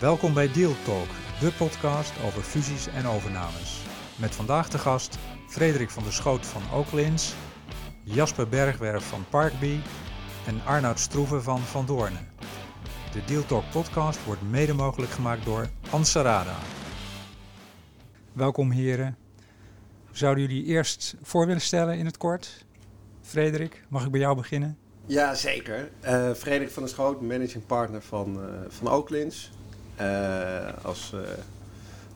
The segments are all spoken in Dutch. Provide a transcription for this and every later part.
Welkom bij Deal Talk, de podcast over fusies en overnames. Met vandaag de gast Frederik van der Schoot van Oaklins, Jasper Bergwerf van Parkbee en Arnoud Stroeven van Van Doorne. De Deal Talk podcast wordt mede mogelijk gemaakt door Ansarada. Welkom heren. Zouden jullie eerst voor willen stellen in het kort? Frederik, mag ik bij jou beginnen? Ja, zeker. Uh, Frederik van der Schoot, managing partner van, uh, van Oaklins. Uh, als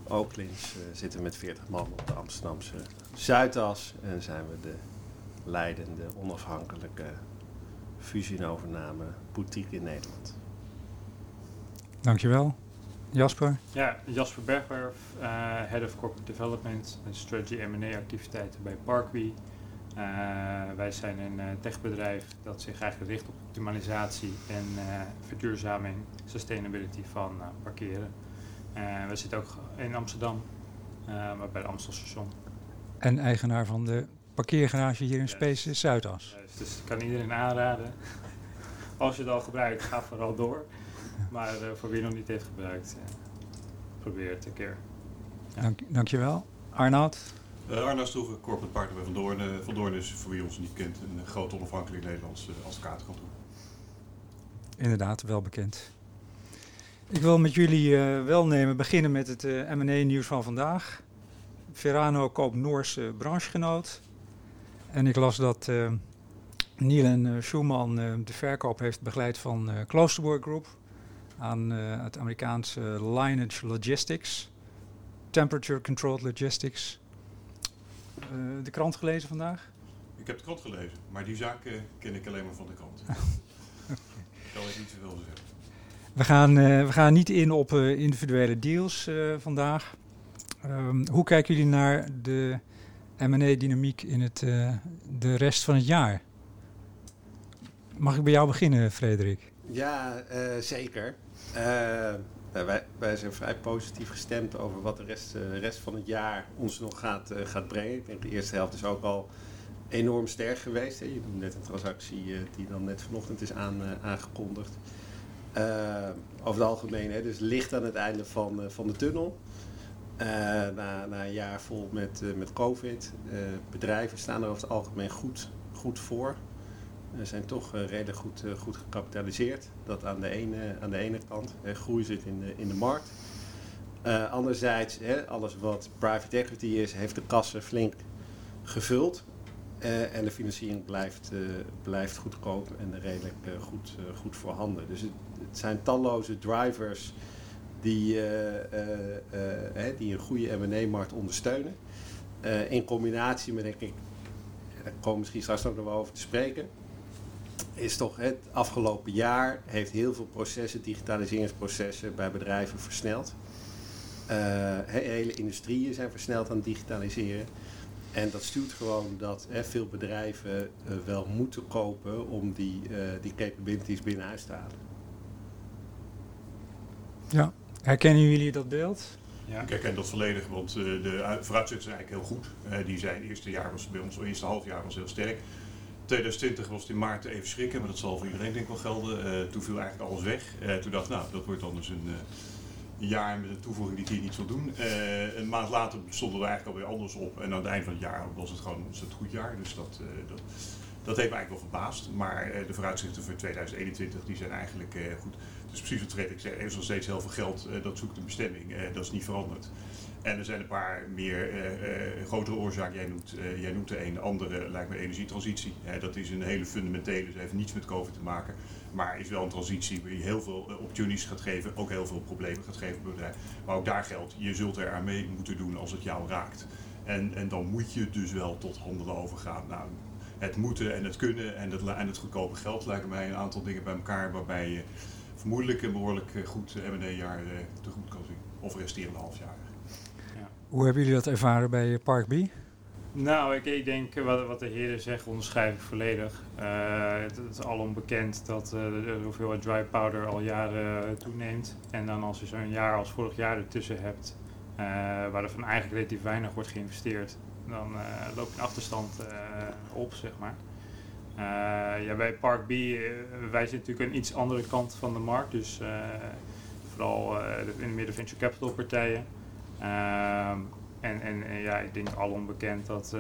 Oaklins zitten we met 40 man op de Amsterdamse Zuidas en zijn we de leidende onafhankelijke fusie- en overname boutique in Nederland. Dankjewel. Jasper? Ja, Jasper Bergwerf, Head of Corporate Development en Strategy M&A activiteiten bij Parkway. Uh, wij zijn een uh, techbedrijf dat zich eigenlijk richt op optimalisatie en uh, verduurzaming, sustainability van parkeren. we zitten ook in Amsterdam, maar bij de Amstelstation. En eigenaar van de parkeergarage hier in Space Zuidas. Yes, dus ik kan iedereen aanraden. Als je het al gebruikt, ga vooral door. Maar voor wie nog niet heeft gebruikt, probeer het een keer. Ja. Dank, dankjewel. Arnoud? Uh, Arno Stroeven, corporate partner bij Van Doorn. Uh, Van Doorn is, voor wie ons niet kent, een groot onafhankelijk Nederlands uh, advocatenkantoor. Inderdaad, wel bekend. Ik wil met jullie welnemen beginnen met het M&A-nieuws van vandaag. Verano koopt Noorse branchegenoot. En ik las dat Nielen Schumann de verkoop heeft begeleid van Kloosterboer Group aan het Amerikaanse Lineage Logistics. Temperature Controlled Logistics. Uh, de krant gelezen vandaag? Ik heb de krant gelezen, maar die zaak uh, ken ik alleen maar van de krant. Ik kan ik niet zoveel zeggen. We gaan, uh, we gaan niet in op individuele deals vandaag. Um, hoe kijken jullie naar de M&A-dynamiek in het, de rest van het jaar? Mag ik bij jou beginnen, Frederik? Ja, zeker. Wij, zijn vrij positief gestemd over wat de rest, uh, rest van het jaar ons nog gaat, uh, gaat brengen. Ik denk de eerste helft is ook al enorm sterk geweest. Hè. Je noemt net een transactie uh, die dan net vanochtend is aan, aangekondigd. over het algemeen, hè, dus licht aan het einde van, van de tunnel. na, na een jaar vol met, met COVID. bedrijven staan er over het algemeen goed, goed voor. We zijn toch uh, redelijk goed, uh, goed gecapitaliseerd. Dat aan de ene, aan de ene kant. Groei zit in de, in de markt. Uh, anderzijds, hè, alles wat private equity is, heeft de kassen flink gevuld. en de financiering blijft, blijft goedkoop en redelijk goed, goed voorhanden. Dus het, het, zijn talloze drivers die, hè, die een goede M&A-markt ondersteunen. in combinatie met, denk ik, daar komen we misschien straks ook nog wel over te spreken is toch het afgelopen jaar heeft heel veel processen, digitaliseringsprocessen bij bedrijven versneld. Uh, hele industrieën zijn versneld aan het digitaliseren. En dat stuurt gewoon dat hè, veel bedrijven uh, wel moeten kopen om die, uh, die capabilities binnen huis te halen. Ja, herkennen jullie dat beeld? Ja. Ik herken dat volledig, want de vooruitzichten zijn eigenlijk heel goed. die zijn, het eerste jaar was bij ons, het eerste half jaar was heel sterk. 2020 was het in maart even schrikken, maar dat zal voor iedereen denk ik wel gelden. Uh, toen viel eigenlijk alles weg. Uh, toen dacht ik, nou, dat wordt dan dus een, uh, een jaar met een toevoeging die ik hier niet zal doen. een maand later stonden we eigenlijk alweer anders op. En aan het eind van het jaar was het gewoon een goed jaar. Dus dat, dat, dat heeft me eigenlijk wel verbaasd. Maar de vooruitzichten voor 2021 die zijn eigenlijk goed. Dus precies wat ik zei, er is nog steeds heel veel geld. dat zoekt een bestemming. dat is niet veranderd. En er zijn een paar meer uh, uh, grotere oorzaken. Jij noemt, uh, jij noemt de een, de andere lijkt me energietransitie. dat is een hele fundamentele, dus heeft niets met COVID te maken. Maar is wel een transitie waar je heel veel opportunities gaat geven, ook heel veel problemen gaat geven bij bedrijven. Maar ook daar geldt, je zult er aan mee moeten doen als het jou raakt. En, en dan moet je dus wel tot handelen overgaan. Nou, het moeten en het kunnen en het, en het goedkope geld lijken mij een aantal dingen bij elkaar waarbij je vermoedelijk een behoorlijk goed M&A-jaar tegemoet kan zien. Of resterende half jaar. Hoe hebben jullie dat ervaren bij Park B? Nou, ik, ik denk eh, wat, wat, de heren zeggen onderschrijf ik volledig. Uh, het, is alom bekend dat uh, de hoeveelheid dry powder al jaren toeneemt. En dan als je zo'n jaar als vorig jaar ertussen hebt, waar er van eigenlijk relatief weinig wordt geïnvesteerd, dan loop je een achterstand op, zeg maar. ja, bij Park B, wij zitten natuurlijk een iets andere kant van de markt. Dus vooral in de midden venture capital partijen. Ehm, en, en, ja, ik denk al onbekend dat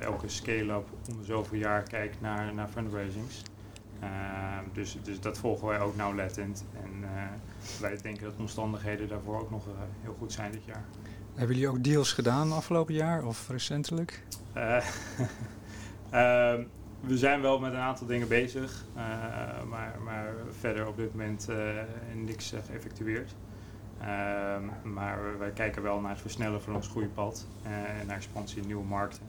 elke scale-up om zoveel jaar kijkt naar, naar fundraisings. Ehm, dus, dus dat volgen wij ook nauwlettend. En wij denken dat de omstandigheden daarvoor ook nog heel goed zijn dit jaar. Hebben jullie ook deals gedaan afgelopen jaar of recentelijk? Ehm, we zijn wel met een aantal dingen bezig, maar, maar verder op dit moment niks geëffectueerd. Ehm, maar wij kijken wel naar het versnellen van ons groeipad en naar expansie in nieuwe markten.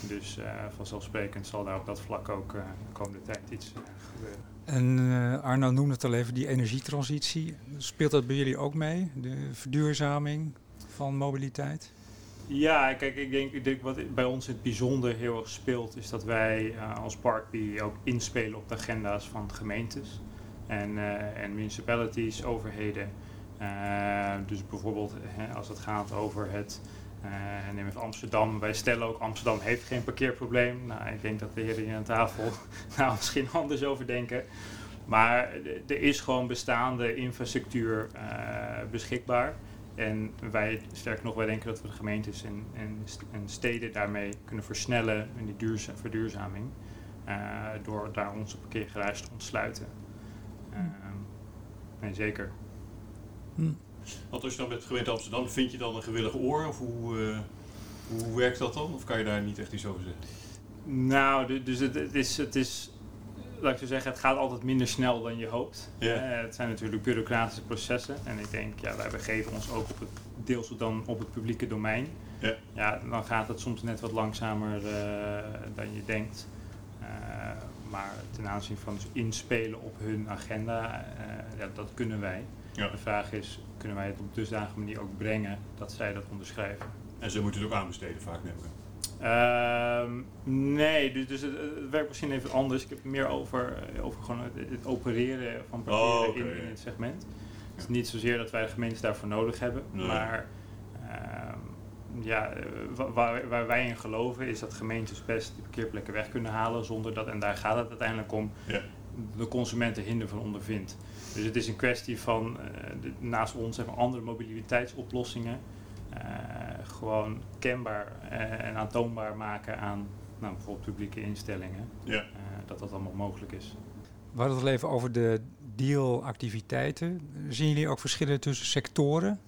Dus vanzelfsprekend zal daar op dat vlak ook de komende tijd iets gebeuren. En Arno noemde het al even, die energietransitie. Speelt dat bij jullie ook mee? De verduurzaming van mobiliteit? Ja, kijk, ik denk, ik denk wat bij ons in het bijzonder heel erg speelt, is dat wij uh, als Parkby ook inspelen op de agenda's van gemeentes en, uh, en municipalities, overheden. Uh, dus bijvoorbeeld hè, als het gaat over het, neem even Amsterdam, wij stellen ook Amsterdam heeft geen parkeerprobleem. Nou, ik denk dat de heren hier aan tafel nou misschien anders over denken. Maar er is gewoon bestaande infrastructuur beschikbaar. En wij, sterk nog, wij denken dat we de gemeentes en, en, en steden daarmee kunnen versnellen in die duurza verduurzaming. Uh, door daar onze parkeergarages te ontsluiten. Uh, nee, zeker. Hm. Want als je dan met de gemeente Amsterdam, vind je dan een gewillig oor? Of hoe, uh, hoe werkt dat dan? Of kan je daar niet echt iets over zeggen? Nou, dus het, het is, het is laat ik zo zeggen, het gaat altijd minder snel dan je hoopt. Yeah. Uh, het zijn natuurlijk bureaucratische processen. En ik denk, ja, wij begeven ons ook op het, deels dan op het publieke domein. Yeah. Ja, dan gaat het soms net wat langzamer uh, dan je denkt. Uh, maar ten aanzien van dus inspelen op hun agenda, ja, dat kunnen wij. Ja. De vraag is, kunnen wij het op dusdanige manier ook brengen dat zij dat onderschrijven? En ze moeten het ook aanbesteden vaak nemen. Uh, nee, dus, dus het, het, werkt misschien even anders. Ik heb het meer over, eh, over gewoon het, het opereren van oh, okay. in, in, het segment. Het is niet zozeer dat wij de gemeentes daarvoor nodig hebben, nee. maar uh, ja, eh, waar, waar, wij in geloven is dat gemeentes best de parkeerplekken weg kunnen halen zonder dat, en daar gaat het uiteindelijk om, ja. De consumenten hinder van ondervindt. Dus het is een kwestie van uh, de, naast ons hebben andere mobiliteitsoplossingen. Uh, gewoon kenbaar uh, en aantoonbaar maken aan nou, bijvoorbeeld publieke instellingen. Ja. Uh, dat dat allemaal mogelijk is. We hadden het al even over de dealactiviteiten. Zien jullie ook verschillen tussen sectoren?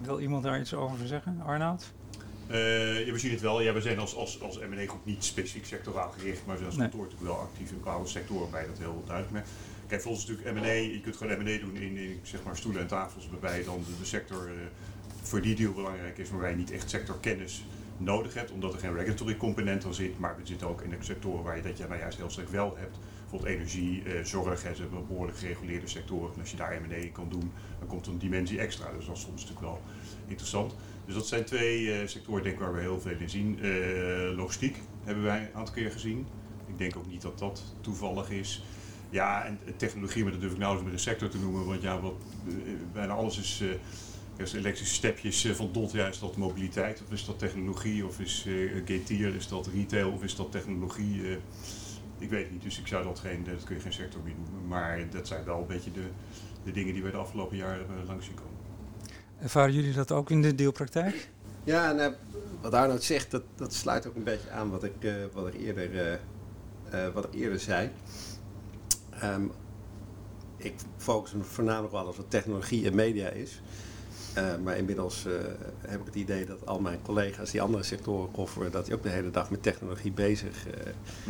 Wil iemand daar iets over zeggen? Arnoud? Uh, ja, we zien het wel. Ja, we zijn als, als, als M&A groep niet specifiek sectoraal gericht, maar we zijn als nee. kantoor natuurlijk wel actief in bepaalde sectoren bij dat heel duidelijk. Maar kijk, voor ons is natuurlijk M&A, je kunt gewoon M&A doen in, in, zeg maar stoelen en tafels, waarbij dan de, de sector uh, voor die deal belangrijk is, waarbij je niet echt sectorkennis nodig hebt, omdat er geen regulatory component aan zit. Maar we zitten ook in de sectoren waar je dat je nou juist heel sterk wel hebt. Bijvoorbeeld energie, eh, zorg, hè, ze hebben behoorlijk gereguleerde sectoren. En als je daar M&A in kan doen, dan komt er een dimensie extra. Dus dat is soms natuurlijk wel interessant. Dus dat zijn twee uh, sectoren denk ik, waar we heel veel in zien. Uh, logistiek hebben wij een aantal keer gezien. Ik denk ook niet dat dat toevallig is. Ja, en technologie, maar dat durf ik nauwelijks met een sector te noemen. Want ja, wat, bijna alles is is elektrische stepjes eh, van DOT, ja, is dat mobiliteit of is dat technologie of is uh, is dat retail of is dat technologie? Ik weet niet, dus ik zou dat geen, dat kun je geen sector meer noemen. Maar dat zijn wel een beetje de, de dingen die we de afgelopen jaren langs zien komen. Ervaren jullie dat ook in de deelpraktijk? Ja, nou, wat Arnoud zegt, dat, dat sluit ook een beetje aan wat ik, uh, wat ik, eerder, wat ik eerder zei. Um, ik focus me voornamelijk wel op wat technologie en media is. Uh, maar inmiddels uh, heb ik het idee dat al mijn collega's die andere sectoren kofferen, dat die ook de hele dag met technologie bezig, uh,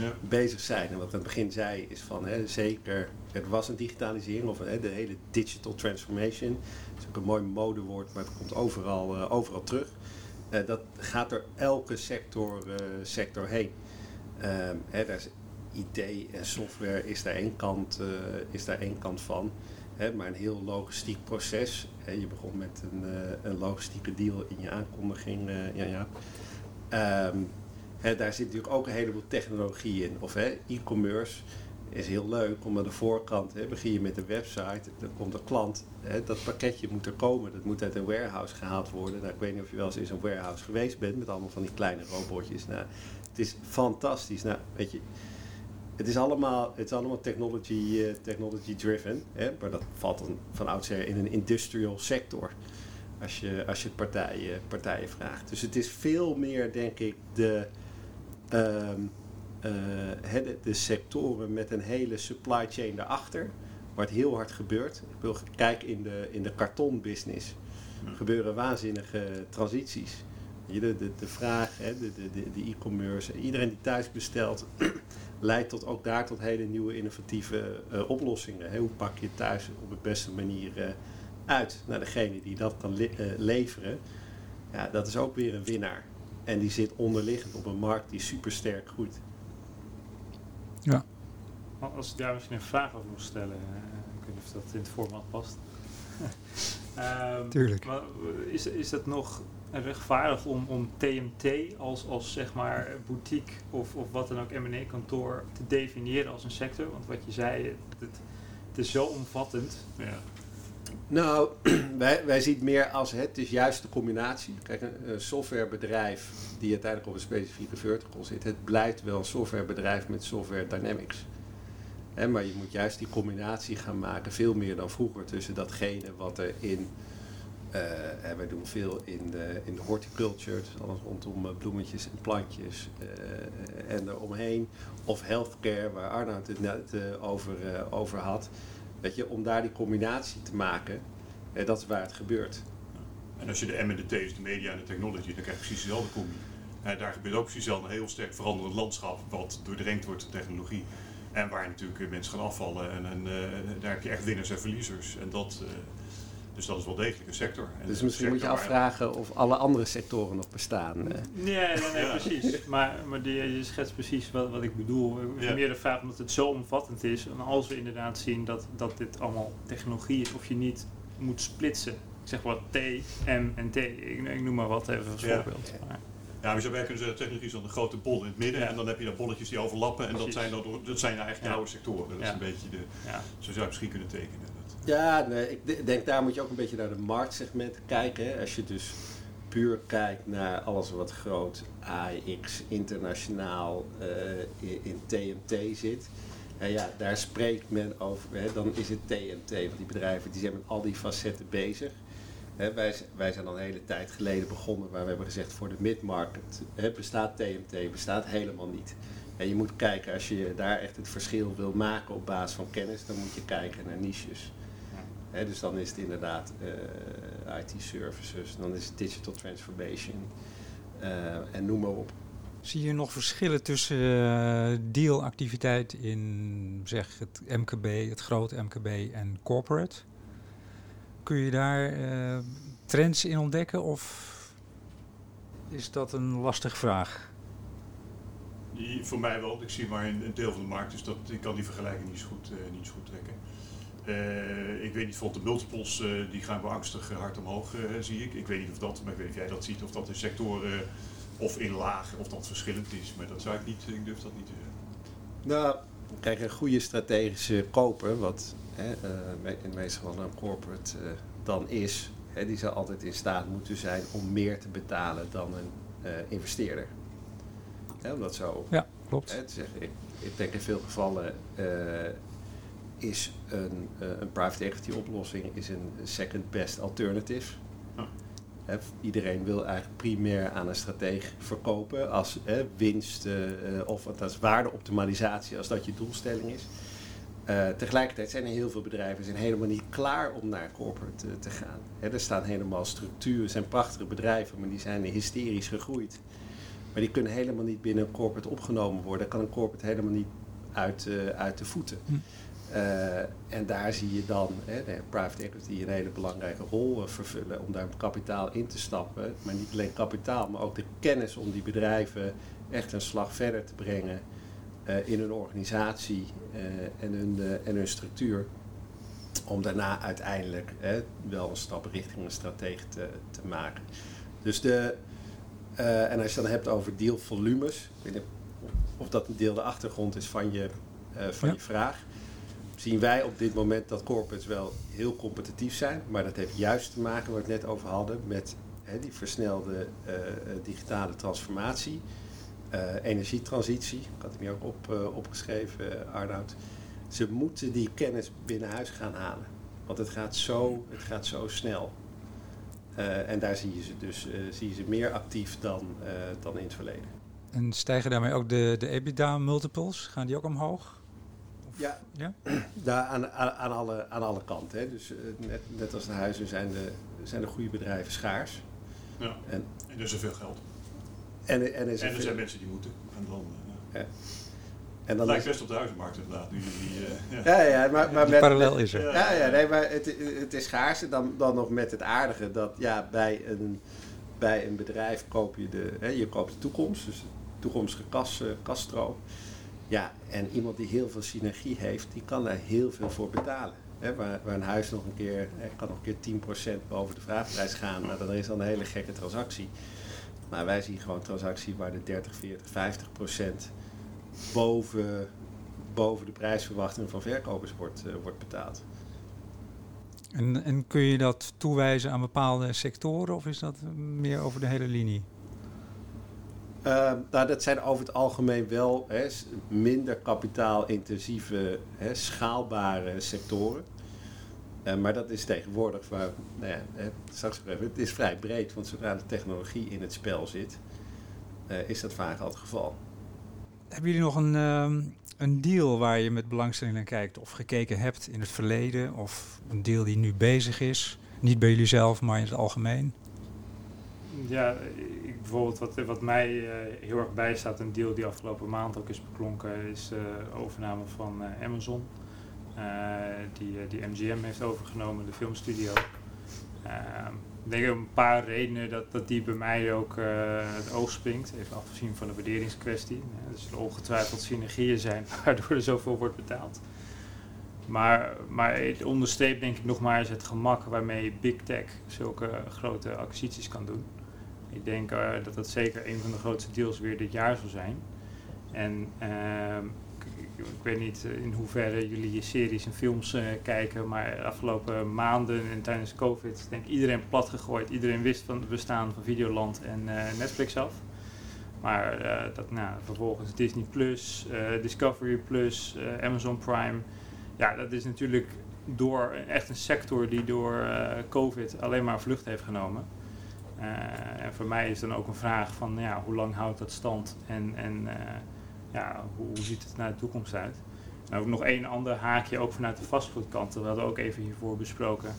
ja. bezig zijn. En wat ik aan het begin zei is van hè, zeker, er was een digitalisering of hè, de hele digital transformation. Dat is ook een mooi modewoord, maar het komt overal, overal terug. dat gaat door elke sector, sector heen. Ehm, hè, daar is IT en software is daar één kant, is daar één kant van. Maar een heel logistiek proces. Je begon met een, uh, een logistieke deal in je aankondiging. Uh, ja, ja. Hè, daar zit natuurlijk ook een heleboel technologie in. Of e-commerce is heel leuk, om aan de voorkant begin je met een website, dan komt een klant, dat pakketje moet er komen, dat moet uit een warehouse gehaald worden. Nou, ik weet niet of je wel eens in zo'n warehouse geweest bent met allemaal van die kleine robotjes. Nou, het is fantastisch. Nou, weet je, het is allemaal, het is allemaal technology, eh, technology driven. Hè? Maar dat valt dan van oudsher in een industrial sector. Als je, als je partijen, partijen vraagt. Dus het is veel meer, denk ik, de, ehm, eh, de, de sectoren met een hele supply chain daarachter. Waar het heel hard gebeurt. Ik wil kijken in de, in de kartonbusiness. Ja. gebeuren waanzinnige transities. De, de, de vraag, hè, de e-commerce, iedereen die thuis bestelt, leidt tot, ook daar tot hele nieuwe innovatieve eh, oplossingen. Hè. Hoe pak je het thuis op de beste manier eh, uit naar degene die dat kan eh, leveren? Ja, dat is ook weer een winnaar. En die zit onderliggend op een markt die super sterk groeit. Ja. Als ik daar misschien een vraag over moet stellen, ik weet niet of dat in het format past. Ehm, Tuurlijk. maar is, is het nog rechtvaardig om, om TMT als, als zeg maar boutique of, of wat dan ook M&A-kantoor te definiëren als een sector? Want wat je zei, het, het, het is zo omvattend. Ja. Nou, wij, wij zien het meer als het is juist de combinatie. Kijk, een, een softwarebedrijf die uiteindelijk op een specifieke vertical zit, het blijft wel een softwarebedrijf met software dynamics. Hè, maar je moet juist die combinatie gaan maken, veel meer dan vroeger, tussen datgene wat er in. Eh, hè, wij doen veel in de, in de horticulture, dus alles rondom eh, bloemetjes en plantjes eh, en eromheen. Of healthcare, waar Arnoud het net over, over had. Weet je, om daar die combinatie te maken, dat is waar het gebeurt. En als je de M en de T is, de media en de technology, dan krijg je precies dezelfde combi. Daar gebeurt ook precies hetzelfde, een heel sterk veranderend landschap, wat doordrenkt wordt door technologie. En waar natuurlijk mensen gaan afvallen. En, en daar heb je echt winnaars en verliezers. En dat, dus dat is wel degelijk een sector. En Dus misschien moet je afvragen of alle andere sectoren nog bestaan. eh. Nee, nee, nee, Ja. precies. Maar, maar die, je schetst precies wat, wat ik bedoel. Ja. Meer de vraag omdat het zo omvattend is. En als we inderdaad zien dat, dat dit allemaal technologie is, of je niet moet splitsen. Ik zeg wat T, M en T. Ik, ik noem maar wat even als Ja. voorbeeld. Maar, Ja, maar je zou bij kunnen zeggen, technologie is dan een grote bol in het midden. Ja. En dan heb je daar bolletjes die overlappen. En dat zijn, dan, dat zijn eigenlijk Ja. oude sectoren. Dat is een beetje de, ja. zo zou je het misschien kunnen tekenen. Ja, ik de- denk daar moet je ook een beetje naar de marktsegmenten kijken. Als je dus puur kijkt naar alles wat groot AX internationaal eh, in, TMT zit. En ja, daar spreekt men over. Hè, dan is het TMT, want die bedrijven die zijn met al die facetten bezig. Hè, wij, wij zijn al een hele tijd geleden begonnen waar we hebben gezegd voor de mid-market hè, bestaat TMT, bestaat helemaal niet. En je moet kijken, als je daar echt het verschil wil maken op basis van kennis, dan moet je kijken naar niches. Hè, dus dan is het inderdaad eh, IT services, dan is het digital transformation eh, en noem maar op. Zie je nog verschillen tussen eh, dealactiviteit in zeg het MKB, het grote MKB en corporate? Kun je daar eh, trends in ontdekken of is dat een lastige vraag? Die, voor mij wel, ik zie maar een, een deel van de markt, dus dat, ik kan die vergelijking niet zo goed, eh, niet zo goed trekken. Eh, ik weet niet, bijvoorbeeld de multiples, eh, die gaan beangstig eh, hard omhoog, eh, zie ik. Ik weet niet of dat, maar ik weet niet of jij dat ziet, of dat in sectoren of in lagen, of dat verschillend is. Maar dat zou ik niet, ik durf dat niet te zeggen. Nou, kijk, een goede strategische koper, wat hè, eh, me- in meestal een corporate eh, dan is, hè, die zal altijd in staat moeten zijn om meer te betalen dan een eh, investeerder. Hè, om dat zo Ja, klopt. hè, te zeggen. Ik, ik denk in veel gevallen eh, is een, eh, een private equity oplossing is een second best alternative. Hè, iedereen wil eigenlijk primair aan een stratege verkopen als winst eh, of als waardeoptimalisatie als dat je doelstelling is. Eh, tegelijkertijd zijn er heel veel bedrijven zijn helemaal niet klaar om naar corporate te gaan. Hè, er staan helemaal structuren, zijn prachtige bedrijven, maar die zijn hysterisch gegroeid. Maar die kunnen helemaal niet binnen een corporate opgenomen worden. Daar kan een corporate helemaal niet uit, uit de voeten. Hm. Eh, en daar zie je dan hè, de private equity een hele belangrijke rol eh, vervullen om daar kapitaal in te stappen. Maar niet alleen kapitaal, maar ook de kennis om die bedrijven echt een slag verder te brengen eh, in hun organisatie en, hun, en hun structuur. Om daarna uiteindelijk hè, wel een stap richting een stratege te, te maken. Dus de, en als je dan hebt over dealvolumes, ik weet niet of, dat een deel de achtergrond is van je, van Ja. je vraag zien wij op dit moment dat corporates wel heel competitief zijn. Maar dat heeft juist te maken, waar we het net over hadden, met hè, die versnelde eh, eh, digitale transformatie. energietransitie. Ik had hem hier ook op, opgeschreven, Arnoud. Ze moeten die kennis binnen huis gaan halen. Want het gaat zo, het gaat zo snel. en daar zie je ze dus zie ze meer actief dan, dan in het verleden. En stijgen daarmee ook de, de EBITDA-multiples? Gaan die ook omhoog? Ja, ja? Daar aan, aan, alle, aan alle kanten. Hè. Dus net, net als de huizen zijn de, zijn de goede bedrijven schaars. Ja. En, en er is er veel geld. En, en, en er, zijn mensen die moeten. En dan, uh, ja. En dan lijkt best op de huizenmarkt inderdaad. Nu, die, uh, ja. ja, ja, maar, maar met, parallel is er. Ja, ja, nee, maar het, het is schaars. Dan, dan nog met het aardige dat ja, bij, een, bij een bedrijf koop je de, hè, je koopt de toekomst. Dus de toekomstige kas, uh, kaststroom. Ja, en iemand die heel veel synergie heeft, die kan daar heel veel voor betalen. Waar, waar, een huis nog een keer, kan nog een keer 10% boven de vraagprijs gaan, maar dan is dan een hele gekke transactie. Maar wij zien gewoon transactie waar de 30, 40, 50% boven, boven de prijsverwachting van verkopers wordt, uh, wordt betaald. En, en kun je dat toewijzen aan bepaalde sectoren of is dat meer over de hele linie? Uh, nou, dat zijn over het algemeen wel hè, minder kapitaalintensieve, hè, schaalbare sectoren. Uh, maar dat is tegenwoordig, waar, nou ja, hè, straks even, het is vrij breed, want zodra de technologie in het spel zit, uh, is dat vaak al het geval. Hebben jullie nog een, een deal waar je met belangstelling naar kijkt of gekeken hebt in het verleden? Of een deal die nu bezig is? Niet bij jullie zelf, maar in het algemeen? Ja, bijvoorbeeld wat, wat mij uh, heel erg bijstaat, een deal die afgelopen maand ook is beklonken, is uh, overname van uh, Amazon. die, die MGM heeft overgenomen, de filmstudio. Ehm, ik denk een paar redenen dat, dat die bij mij ook het oog springt, even afgezien van de waarderingskwestie. er zullen ongetwijfeld synergieën zijn waardoor er zoveel wordt betaald. Maar, maar het onderstreept denk ik nog maar eens het gemak waarmee Big Tech zulke grote acquisities kan doen. Ik denk uh, dat dat zeker een van de grootste deals weer dit jaar zal zijn. En ik, ik, weet niet in hoeverre jullie je series en films uh, kijken, maar de afgelopen maanden en tijdens COVID denk ik iedereen plat gegooid. Iedereen wist van het bestaan van Videoland en Netflix af. Maar dat, nou, vervolgens Disney Plus, Discovery Plus, Amazon Prime. Ja, dat is natuurlijk door echt een sector die door COVID alleen maar vlucht heeft genomen. Uh, en voor mij is dan ook een vraag van ja, hoe lang houdt dat stand en, en uh, ja, hoe, ziet het naar de toekomst uit. En ook nog één ander haakje, ook vanuit de vastgoedkant, we hadden ook even hiervoor besproken.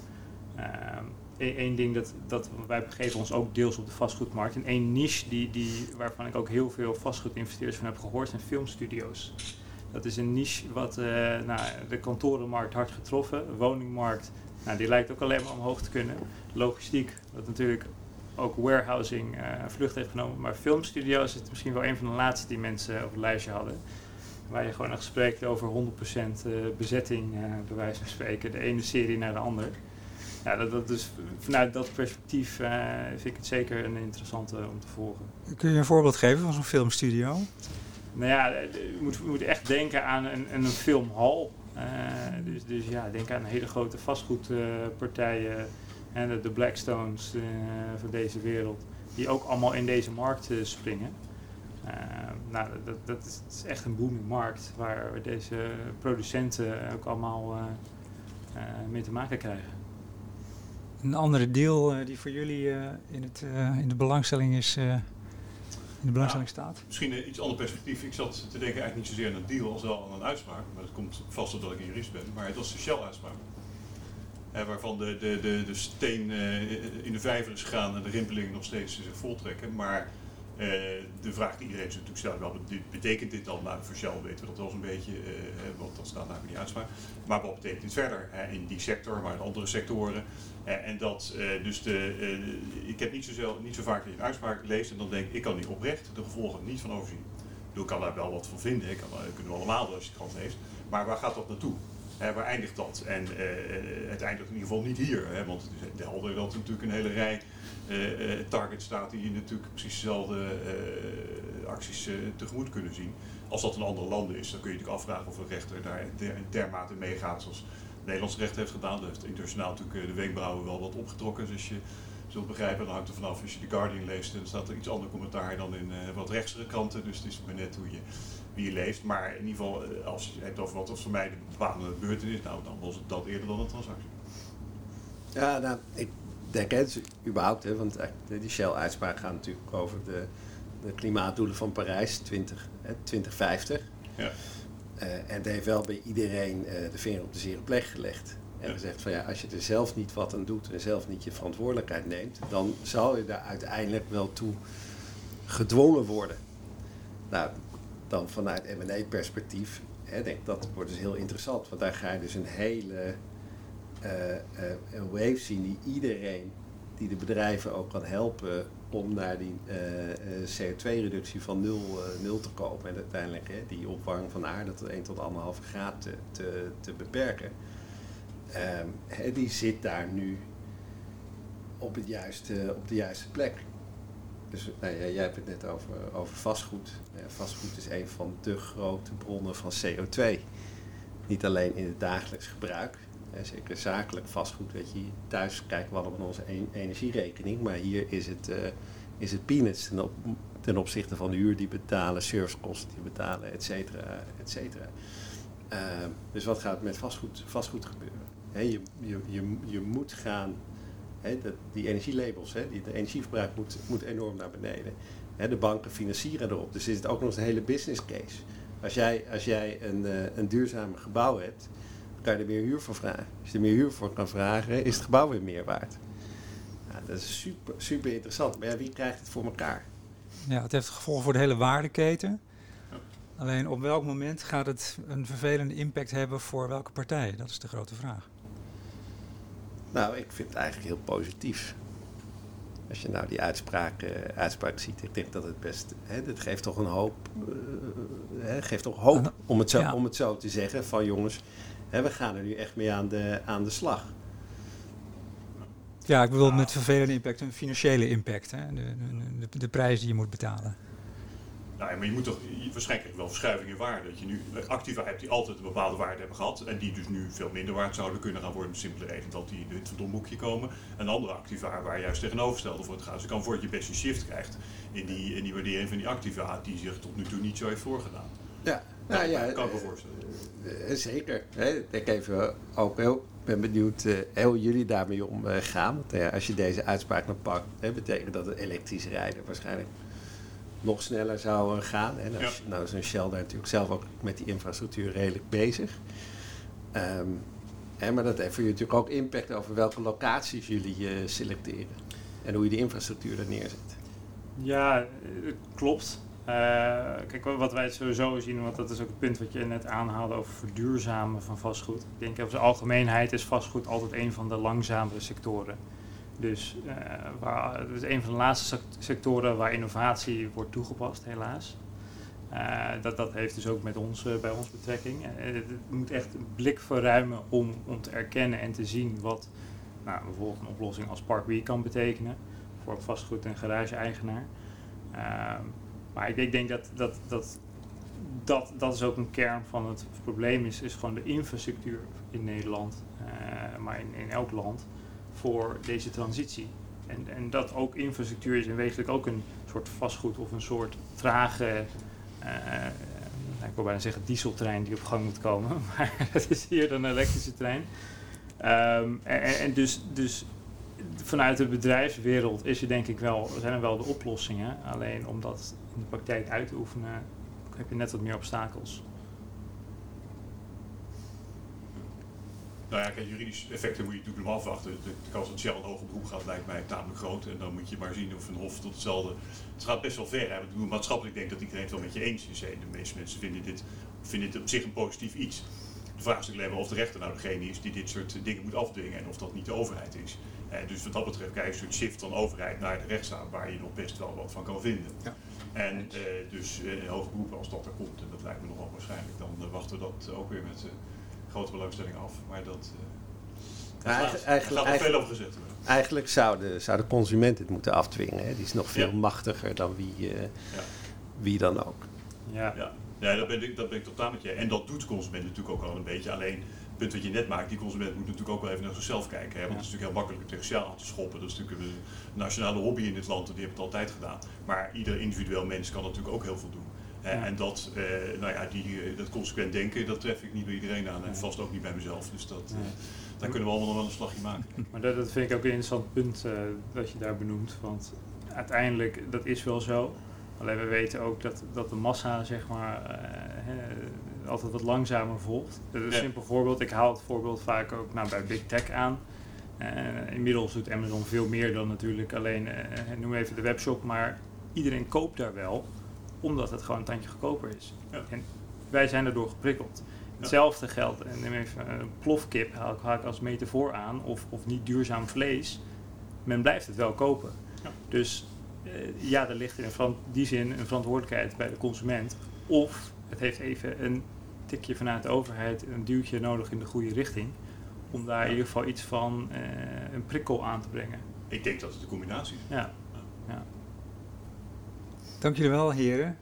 Eén uh, ding dat, dat wij begeven ons ook deels op de vastgoedmarkt. En één niche die, die, waarvan ik ook heel veel vastgoedinvesteerders van heb gehoord zijn filmstudio's. Dat is een niche wat nou, de kantorenmarkt hard getroffen, woningmarkt, nou, die lijkt ook alleen maar omhoog te kunnen. Logistiek, wat natuurlijk ook warehousing uh, vlucht heeft genomen. Maar filmstudio's is misschien wel een van de laatste die mensen op het lijstje hadden. Waar je gewoon nog spreekt over 100% uh, bezetting, uh, bij wijze van spreken, de ene serie naar de andere. Ja, dat, dat dus vanuit dat perspectief vind ik het zeker een interessante om te volgen. Kun je een voorbeeld geven van zo'n filmstudio? Nou ja, je moet, je moet echt denken aan een, een filmhal. dus, dus ja, denk aan hele grote vastgoedpartijen en de, de Blackstones uh, van deze wereld, die ook allemaal in deze markt uh, springen. Uh, nou, dat, dat, is, dat, is, echt een booming markt waar deze producenten ook allemaal mee te maken krijgen. Een andere deal die voor jullie in, het, in de belangstelling is, in de belangstelling staat? Misschien een iets ander perspectief. Ik zat te denken eigenlijk niet zozeer aan een deal als wel aan een uitspraak. Maar dat komt vast omdat ik een jurist ben. Maar het was de Shell-uitspraak waarvan de, de, de, de steen uh, in de vijver is gegaan en de rimpeling nog steeds zich voltrekken. Maar uh, de vraag die iedereen natuurlijk stelt, wel, betekent dit dan? Nou, voor Shell weten we dat wel eens een beetje, uh, want dat staat namelijk niet uitspraak. Maar wat betekent dit verder in die sector, maar in andere sectoren? en dat dus de, ik heb niet zo, niet zo vaak dat een uitspraak leest en dan denk ik, ik kan niet oprecht de gevolgen niet van overzien. Ik kan daar wel wat van vinden, ik kan, kunnen we allemaal als je het leest. Maar waar gaat dat naartoe? Hè, waar eindigt dat? En uh, het eindigt in ieder geval niet hier. Hè, want het is helder dat natuurlijk een hele rij targets staat die natuurlijk precies dezelfde acties tegemoet kunnen zien. Als dat een andere landen is, dan kun je natuurlijk afvragen of een rechter daar dermate meegaat zoals Nederlands recht heeft gedaan. Dat heeft internationaal natuurlijk de wenkbrauwen wel wat opgetrokken. Dus je zult begrijpen, dan hangt er vanaf als je The Guardian leest, dan staat er iets ander commentaar dan in wat rechtsere kranten. Dus het is maar net hoe je, je leest. Maar in ieder geval, als je het hebt over wat voor mij de bepaalde beurtenis, nou dan was het dat eerder dan een transactie. Ja, nou, ik denk het überhaupt, hè, want die Shell-uitspraak gaat natuurlijk over de, de klimaatdoelen van Parijs 20, hè, 2050. Ja. Uh, en het heeft wel bij iedereen uh, de vinger op de zere plek gelegd. En ja. gezegd van ja, als je er zelf niet wat aan doet en zelf niet je verantwoordelijkheid neemt, dan zal je daar uiteindelijk wel toe gedwongen worden. Nou, dan vanuit M&A-perspectief, denk dat wordt dus heel interessant. Want daar ga je dus een hele uh, een wave zien die iedereen, die de bedrijven ook kan helpen om naar die uh, CO2-reductie van nul, nul te komen. En uiteindelijk hè, die opwarming van de aarde tot 1 tot 1,5 graad te, te, beperken. Um, die zit daar nu op, het juiste, op de juiste plek. Dus jij hebt het net over, over vastgoed. Vastgoed is een van de grote bronnen van CO2. Niet alleen in het dagelijks gebruik, zeker zakelijk vastgoed, weet je, thuis kijken we naar onze energierekening, maar hier is het, uh, is het peanuts ten, op, ten, opzichte van de huur die betalen, servicekosten die betalen, et cetera, et cetera. Uh, dus wat gaat met vastgoed, vastgoed gebeuren? Je, je, je, je moet gaan, die energielabels, he, die, de energieverbruik moet, moet enorm naar beneden. de banken financieren erop, dus is het ook nog eens een hele business case. Als jij, als jij een, uh, een duurzaam gebouw hebt, kan je er meer huur voor vragen. Als je er meer huur voor kan vragen, is het gebouw weer meer waard. Ja, dat is super, super interessant. Maar ja, wie krijgt het voor elkaar? Ja, het heeft gevolgen voor de hele waardeketen. Alleen op welk moment gaat het een vervelende impact hebben voor welke partij? Dat is de grote vraag. Nou, ik vind het eigenlijk heel positief. Als je nou die uitspraak, uh, uitspraak ziet, ik denk dat het best. Hè, geeft toch een hoop. Uh, geeft toch hoop, om het, zo, ja. om het zo te zeggen. Van jongens, we gaan er nu echt mee aan de, aan de slag. Ja, ik bedoel met vervelende impact een financiële impact. Hè? De, de, de, prijs die je moet betalen. Nou, maar je moet toch waarschijnlijk wel verschuiving in waarde. Dat je nu activa hebt die altijd een bepaalde waarde hebben gehad. En die dus nu veel minder waard zouden kunnen gaan worden. Simpele reden dat die in het verdomboekje komen. En andere activa waar juist tegenovergestelde voor het gaat. Dus kan voor dat je best een shift krijgt in die, in die waardering van die activa. Die zich tot nu toe niet zo heeft voorgedaan. Ja, nou, ja, kan ik me voorstellen. Uh, zeker. Hè. Ik even ook heel, ben benieuwd hoe jullie daarmee omgaan. Want als je deze uitspraak naar pakt, betekent dat het elektrisch rijden waarschijnlijk nog sneller zou gaan. En als, ja. Nou is een Shell daar natuurlijk zelf ook met die infrastructuur redelijk bezig. Um, hè, maar dat heeft voor je natuurlijk ook impact over welke locaties jullie selecteren. En hoe je die infrastructuur er neerzet. Ja, klopt. Uh, kijk, wat wij sowieso zien, want dat is ook het punt wat je net aanhaalde over verduurzamen van vastgoed. Ik denk over de algemeenheid is vastgoed altijd een van de langzamere sectoren. Dus uh, waar, het is een van de laatste sectoren waar innovatie wordt toegepast, helaas. Uh, dat, dat heeft dus ook met ons, bij ons betrekking. het moet echt een blik verruimen om, om te erkennen en te zien wat nou, bijvoorbeeld een oplossing als Parkway kan betekenen voor vastgoed- en garage-eigenaar. Ehm, maar ik, ik denk dat dat, dat, dat dat is ook een kern van het probleem is, is gewoon de infrastructuur in Nederland, maar in, in elk land, voor deze transitie. En, en dat ook infrastructuur is in wezenlijk ook een soort vastgoed of een soort trage, uh, ik wil bijna zeggen dieseltrein die op gang moet komen, maar het is hier een elektrische trein. Um, en, en dus, dus vanuit de bedrijfswereld is er denk ik wel, zijn er wel de oplossingen. Alleen om dat in de praktijk uit te oefenen, heb je net wat meer obstakels. Nou ja, kijk, juridische effecten moet je natuurlijk nog afwachten. De, de, kans dat Shell een hoger beroep gaat lijkt mij tamelijk groot. En dan moet je maar zien of een hof tot hetzelfde... Het gaat best wel ver. Hè. Ik bedoel, maatschappelijk denk dat iedereen het wel met je eens is. Hè. De meeste mensen vinden dit, vinden dit op zich een positief iets. De vraag is natuurlijk alleen maar of de rechter nou degene is die dit soort dingen moet afdwingen. En of dat niet de overheid is. Eh, dus wat dat betreft krijg je een soort shift van overheid naar de rechtsstaat waar je nog best wel wat van kan vinden. Ja. En uh, dus uh, hoge beroep als dat er komt, en dat lijkt me nogal waarschijnlijk, dan uh, wachten we dat ook weer met grote belangstelling af. Maar dat, ja, gaat, eigenlijk, gaat er veel over gezet Eigenlijk zou de, zou de consument het moeten afdwingen. Hè? Die is nog veel ja. machtiger dan wie, ja. wie dan ook. Ja, ja. ja dat, ben ik, dat ben ik totaal met je. En dat doet de consument natuurlijk ook al een beetje. Alleen punt wat je net maakt, die consument moet natuurlijk ook wel even naar zichzelf kijken. Hè? Want het is natuurlijk heel makkelijk tegen zichzelf aan te schoppen. Dat is natuurlijk een nationale hobby in dit land en die hebben het altijd gedaan. Maar ieder individueel mens kan natuurlijk ook heel veel doen. Ja. En dat, eh, nou ja, die, eh, dat consequent denken, dat tref ik niet bij iedereen aan en vast ook niet bij mezelf. Dus dat, eh, Nee. daar kunnen we allemaal nog wel een slagje maken. Maar dat, dat vind ik ook een interessant punt eh, dat je daar benoemt. Want uiteindelijk, dat is wel zo. Alleen we weten ook dat, dat de massa, zeg maar, eh, altijd wat langzamer volgt. Dat is een Ja. simpel voorbeeld. Ik haal het voorbeeld vaak ook nou, bij Big Tech aan. Eh, inmiddels doet Amazon veel meer dan natuurlijk alleen, eh, noem even de webshop, maar iedereen koopt daar wel, omdat het gewoon een tandje goedkoper is. Ja. En wij zijn erdoor geprikkeld. Hetzelfde geldt, en neem even een plofkip, haal ik, haal ik als metafoor aan, of, of niet duurzaam vlees. Men blijft het wel kopen. Dus eh, ja, er ligt in die zin een verantwoordelijkheid bij de consument. Of het heeft even een tikje vanuit de overheid, een duwtje nodig in de goede richting. Om daar in ieder geval iets van eh, een prikkel aan te brengen. Ik denk dat het een combinatie is. Ja. Dank jullie wel, heren.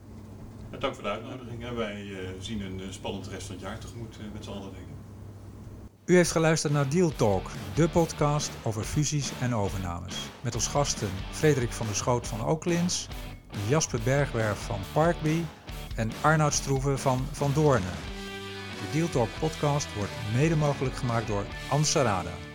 En dank voor de uitnodiging. En wij eh, zien een eh, spannend rest van het jaar tegemoet eh, met z'n allen, ik. U heeft geluisterd naar Deal Talk, de podcast over fusies en overnames. Met als gasten Frederik van der Schoot van Oaklins, Jasper Bergwerf van Parkby en Arnoud Stroeven van Van Doornen. De Deal Talk podcast wordt mede mogelijk gemaakt door Ansarada.